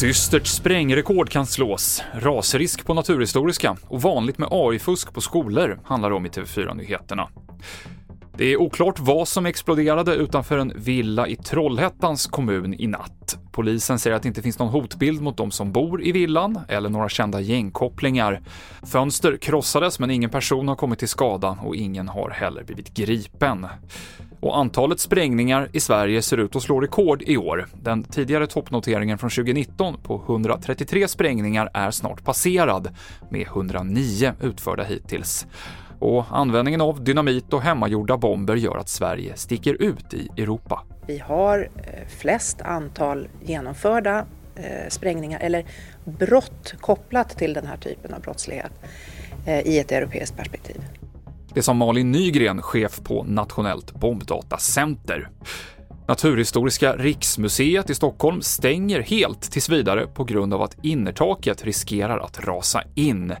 Dystert sprängrekord kan slås, rasrisk på Naturhistoriska och vanligt med AI-fusk på skolor handlar det om i TV4-nyheterna. Det är oklart vad som exploderade utanför en villa i Trollhättans kommun i natt. Polisen säger att det inte finns någon hotbild mot de som bor i villan eller några kända gängkopplingar. Fönster krossades men ingen person har kommit till skada och ingen har heller blivit gripen. Och antalet sprängningar i Sverige ser ut att slå rekord i år. Den tidigare toppnoteringen från 2019 på 133 sprängningar är snart passerad, med 109 utförda hittills. Och användningen av dynamit och hemmagjorda bomber gör att Sverige sticker ut i Europa. Vi har eh, flest antal genomförda eh, sprängningar eller brott kopplat till den här typen av brottslighet eh, i ett europeiskt perspektiv. Det sa Malin Nygren, chef på Nationellt bombdatacenter. Naturhistoriska riksmuseet i Stockholm stänger helt tills vidare på grund av att innertaket riskerar att rasa in.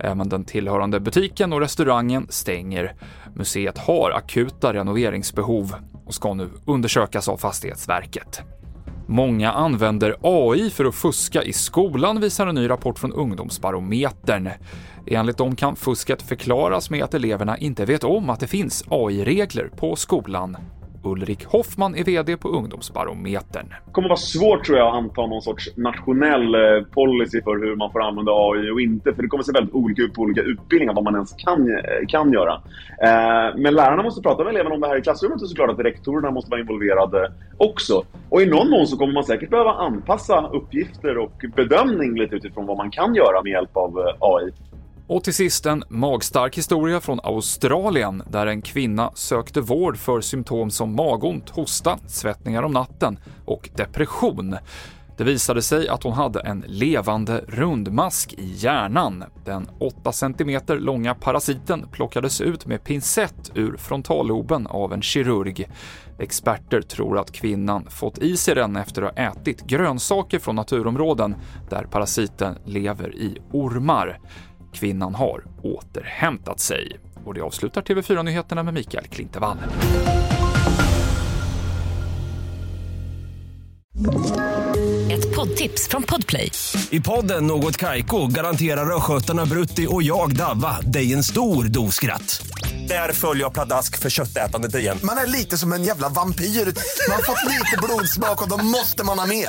Även den tillhörande butiken och restaurangen stänger. Museet har akuta renoveringsbehov och ska nu undersökas av Fastighetsverket. Många använder AI för att fuska i skolan, visar en ny rapport från Ungdomsbarometern. Enligt dem kan fusket förklaras med att eleverna inte vet om att det finns AI-regler på skolan. Ulrik Hoffman är VD på Ungdomsbarometern. Det kommer vara svårt tror jag att anta någon sorts nationell eh, policy för hur man får använda AI och inte. För det kommer se väldigt olika ut på olika utbildningar vad man ens kan, eh, kan göra. Eh, men lärarna måste prata med eleverna om det här i klassrummet och såklart att rektorerna måste vara involverade också. Och i någon mån så kommer man säkert behöva anpassa uppgifter och bedömning lite utifrån vad man kan göra med hjälp av AI. Och till sist en magstark historia från Australien där en kvinna sökte vård för symptom som magont, hosta, svettningar om natten och depression. Det visade sig att hon hade en levande rundmask i hjärnan. Den 8 cm långa parasiten plockades ut med pincett ur frontalloben av en kirurg. Experter tror att kvinnan fått i sig den efter att ha ätit grönsaker från naturområden där parasiten lever i ormar. Kvinnan har återhämtat sig. Och det avslutar TV4-nyheterna med Mikael Klintevall. Ett poddtips från Podplay. I podden Något Kaiko garanterar östgötarna Brutti och jag, Davva, dig en stor dos skratt. Där följer jag pladask för köttätandet igen. Man är lite som en jävla vampyr. Man har fått lite blodsmak och då måste man ha mer.